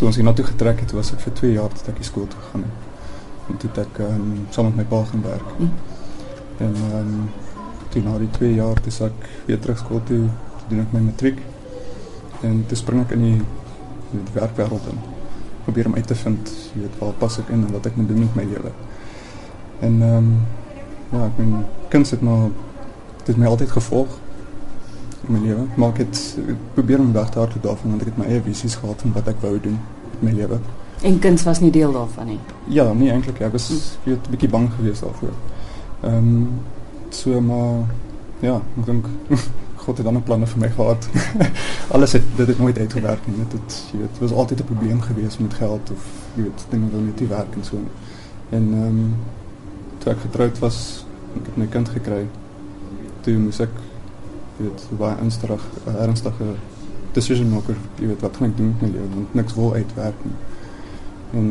toe ons hiernatoe getrek het, was ek vir 2 jaar tot ek skool toe gegaan het. En toe het ek um, saam met my pa gaan werk. Mm. En ehm um, toe na die 2 jaar toe ek weer terug skool toe, toe doen ek my matriek. En toe spring ek in die, die werkwêreld in. Probeer om uit te vind, jy weet, waar pas ek in en wat ek moet doen met my lewe. En ehm um, ja, ek mijn kuns het maar dit my altyd gevolg in my lewe. Maar ek het ek probeer om weg te hardloop daarvan want ek het my eie visies gehad van wat ek wou doen met my lewe. En kuns was nie deel daarvan nie. Ja, nie eintlik. Ek was weet 'n bietjie bang geweest daarvoor. Ehm um, so maar ja, ek dink God het dan 'n planne vir my gehad. Alles het dit het nooit uitgewerk nie. Dit het jy weet, was altyd 'n probleem geweest met geld of jy weet, dinge wil net nie werk en so. En ehm um, toe ek getroud was, ek het my kind gekry. Toe moes ek weet baie ernstig ernstige decision maker, jy weet wat gaan ek doen met my lewe want niks wil uitwerk nie. En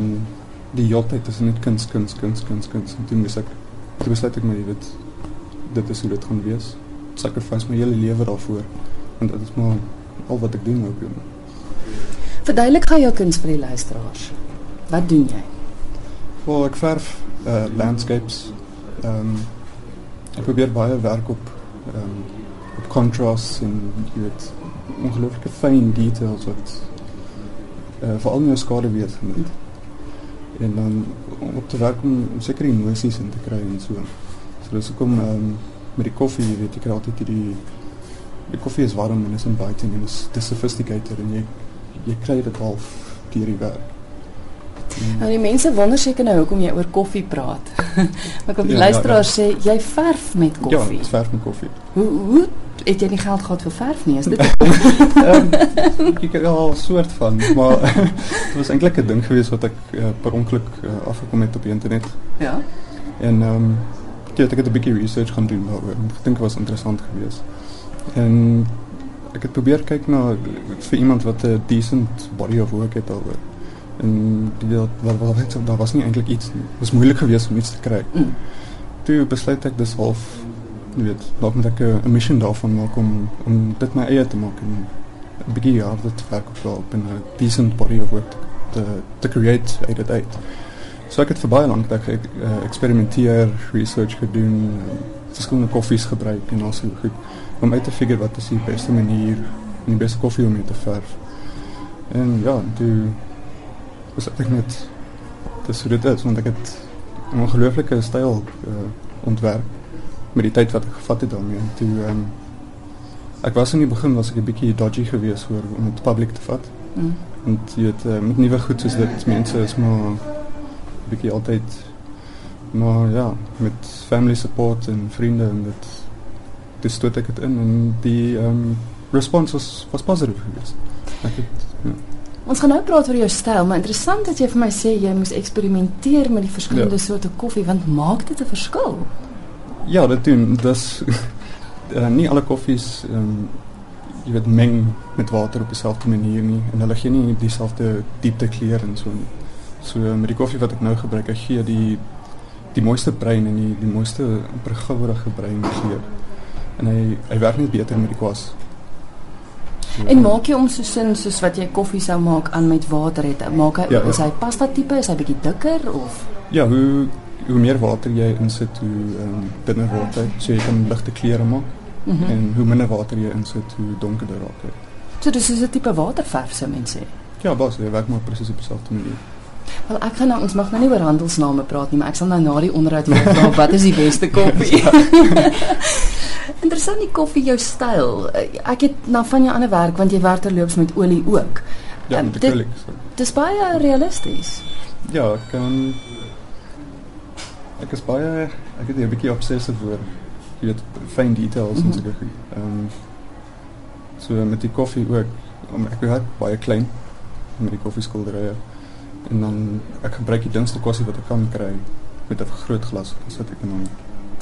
die heeltyd is net kuns kuns kuns kuns kuns en toe moes ek toe besluit ek maar jy weet dit is hoe dit gaan wees. Sacrifice my hele lewe daarvoor want dit is maar al wat ek doen nou doen. Verduidelik gou jou kuns vir die luisteraars. Wat doen jy? Wel, ek verf uh, landscapes. Um, ik probeer baie werk op, um, op contrast en je weet, ongelooflijke fijn details wat uh, vooral in je schade weet gemaakt. En dan op te werk om zeker emoties in te krijgen en zo. So, dus ik kom um, met die koffie, je weet, je krijgt altijd die, die koffie is warm en is inviting en is, is sophisticated en je, je krijgt het half door die werk. Mm. Nou die mense wonder seker nou hoekom jy oor koffie praat. maar kom die ja, luisteraars ja, ja. sê jy verf met ja, koffie. Ja, ek verf met koffie. Hoe hoe het jy nie geld gehad vir verf nie? Is dit Ehm ek het al 'n soort van, maar dit was eintlik 'n ding geweest wat ek uh, per ongeluk uh, afgekom het op die internet. Ja. En ehm um, ek het 'n bietjie research gaan doen daaroor. Ek dink dit was interessant geweest. En ek het probeer kyk na vir iemand wat 'n decent body of work het daaroor en die wat wat weet daar was nie eintlik iets nie. Dit was moeilik geweest om iets te kry. Mm. Toe besluit ek dis half jy weet, dalk moet ek 'n mission daarvan maak om om dit my eie te maak en 'n bietjie jaar dit werk op op 'n decent body of work te te create uit dit uit. So ek het vir baie lank tyd ek uh, eksperimenteer, research gedoen, uh, verskillende koffies gebruik en also goed om uit te figure wat is die beste manier en die beste koffie om mee te verf. En ja, toe besef ek net dis hoe dit is want ek het 'n ongelooflike styl uh, ontwerp met die tyd wat ek gevat het daarmee toe um, ek was in die begin was ek 'n bietjie dodgy geweest oor om dit publiek te vat. Mm. En jy het uh, met nuwe goed soos dit mense is maar bietjie altyd maar ja, met family support en vriende en dit dis stoot ek dit in en die um, response was was positief geweest. Ek het ja. Ons gaan nou praat oor jou styl, maar interessant dat jy vir my sê jy moes eksperimenteer met die verskillende ja. soorte koffie want maak dit 'n verskil? Ja, dit doen. Dis uh, nie alle koffies ehm um, jy weet meng met water op dieselfde manier nie en hulle gee nie dieselfde diepte kleur en so nie. So met die koffie wat ek nou gebruik, ek gee die die mooiste bruin en die die mooiste pergouerige bruin kleur. En hy hy werk net beter met die kwas. En maak jy hom so sin soos wat jy koffie sou maak aan met water het? Maak hy ja, ja. is hy pasta tipe, is hy bietjie dikker of? Ja, hoe hoe meer water jy insit, hoe um, dunner word hy. So jy kan ligte kleure maak. Mm -hmm. En hoe minder water jy insit, hoe donkerder raak hy. So dis is 'n tipe waterverf sou mense sê. Ja, bas, hy werk maar presies op dieselfde manier. Wel ek gaan nou ons mag nou nie oor handelsname praat nie, maar ek sal nou na die onderhoud weer vra wat is die beste koffie? Interessant die koffie jou styl. Eh, ek het nou van jou ander werk want jy werk terloops met olie ook. Ja, met acrylic. Dis baie realisties. Ja, ek kan ek is baie ek het 'n bietjie obsessief oor jy weet fyn details mm -hmm. en so goed. Ehm um, so met die koffie ook om ek het baie klein met die koffieskilderye en dan ek gebruik die dingste koffie wat ek kan kry met 'n groot glas sodat ek kan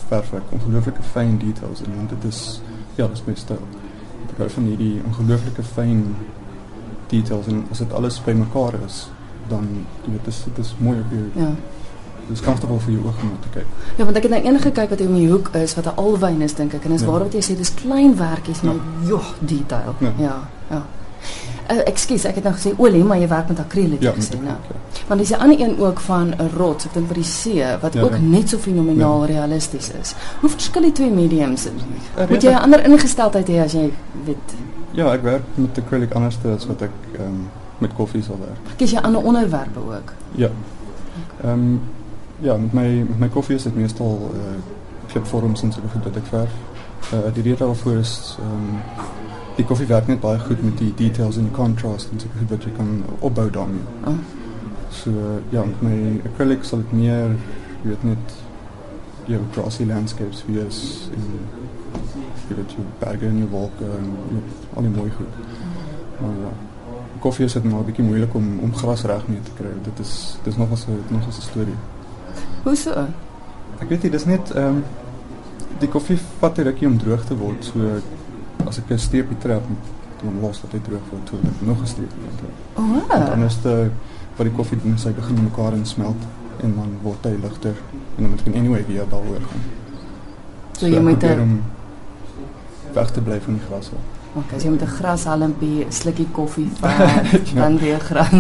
verf ek ongelooflike fyn details en dit is ja, dis my styl. Ek hou van hierdie ongelooflike fyn details en as dit alles bymekaar is, dan jy weet dis dit is mooi op jou. Ja. Dis comfortable vir jou oë om te kyk. Ja, want ek het nou enige kyk wat om die hoek is wat 'n alwyn is dink ek en is ja. waar wat jy sê dis klein werkies maar ja. joh detail. Ja, ja. ja. Uh, ekskuus, ek het nou gesê olie, maar jy werk met akriel het ja, jy gesê nou. Ja. Want dis 'n ander een ook van 'n rots, ek dink by die see wat ja, ook ja. net so fenomenaal ja. realisties is. Hoe verskil die twee mediums? Moet jy 'n ander ingesteldheid hê as jy weet? Ja, ek werk met acrylic anders as wat ek ehm um, met koffie sal werk. Kies jy ander onderwerpe ook? Ja. Ehm um, ja, met my met my koffie is dit meestal uh klipvorms en so goed wat ek verf. Uh die rede daarvoor is ehm um, die koffie werk net baie goed met die details en die contrast en so goed wat jy kan opbou daarmee. Oh. So ja, met my acrylic sal dit meer jy weet net jou grassy landscapes wees en jy weet jy berge en jou wolke en jy weet, al die mooi goed. Maar ja, koffie is dit maar 'n bietjie moeilik om om gras reg mee te kry. Dit is dis nog 'n nog 'n storie. Hoe so? Ek weet jy dis net ehm um, die koffie vat 'n rukkie om droog te word. So as ek 'n steepie trap dan los dat hy droog word toe ek nog 'n steepie trap. Oh. En dan is dit wat die koffie doen, sy begin mekaar insmelt en dan word hy ligter en dan moet ek anyway weer daaroor gaan. So, so jy moet om weg te bly van die gras. OK, as jy met 'n grashalmpie slukkie koffie vat, ja. dan weer gras.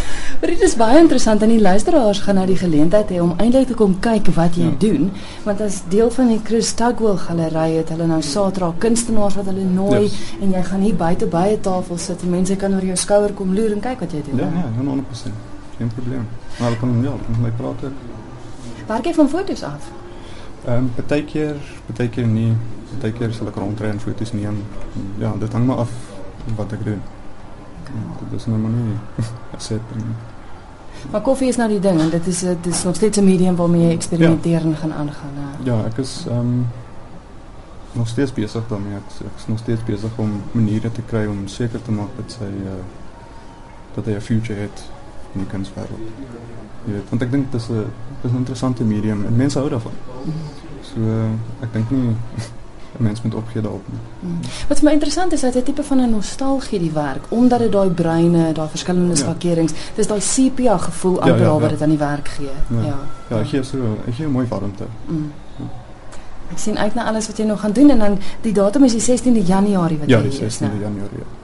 Maar dit is baie interessant en die luisteraars gaan nou die geleentheid hê om eintlik te kom kyk wat jy ja. doen want as deel van die Chris Tugwell galery het hulle nou Satra kunstenaars wat hulle nooi yes. en jy gaan hier buite by 'n tafel sit en mense kan oor jou skouer kom loer en kyk wat jy doen. Ja, ja, 100%. Geen probleem. Maar hulle kan ja, met my praat. Waar van foto's af? Ehm um, partykeer, partykeer nie. Partykeer sal ek rondry en foto's neem. Ja, dit hang maar af wat ek doen. Ja, dit is nou maar nie set nie. Maar koffie is nou die ding en dit is dit is nog steeds 'n medium waarmee jy eksperimenteer ja. en gaan aangaan. Ja, ek is ehm um, nog steeds besig daarmee. Ek, ek is nog steeds besig om maniere te kry om seker te maak dat sy uh, dat hy 'n future het in die kunswêreld. Jy weet, want ek dink dit is 'n dis 'n interessante medium en mense hou daarvan. Mhm. So uh, ek dink nie mens moet opgee daarop. Hmm. Wat my interessant is, dat hy tipe van 'n nostalgie die werk, omdat dit daai breine, daai verskillende ja. skakerings, dis daai sepia gevoel aan ja, ja, ja. wat dit aan die werk gee. Ja. Ja, ja gee so, ek gee 'n mooi warmte. Ja. Ek sien uit na alles wat jy nog gaan doen en dan die datum is die 16de Januarie wat ja, jy Ja, die 16de Januarie. Ja.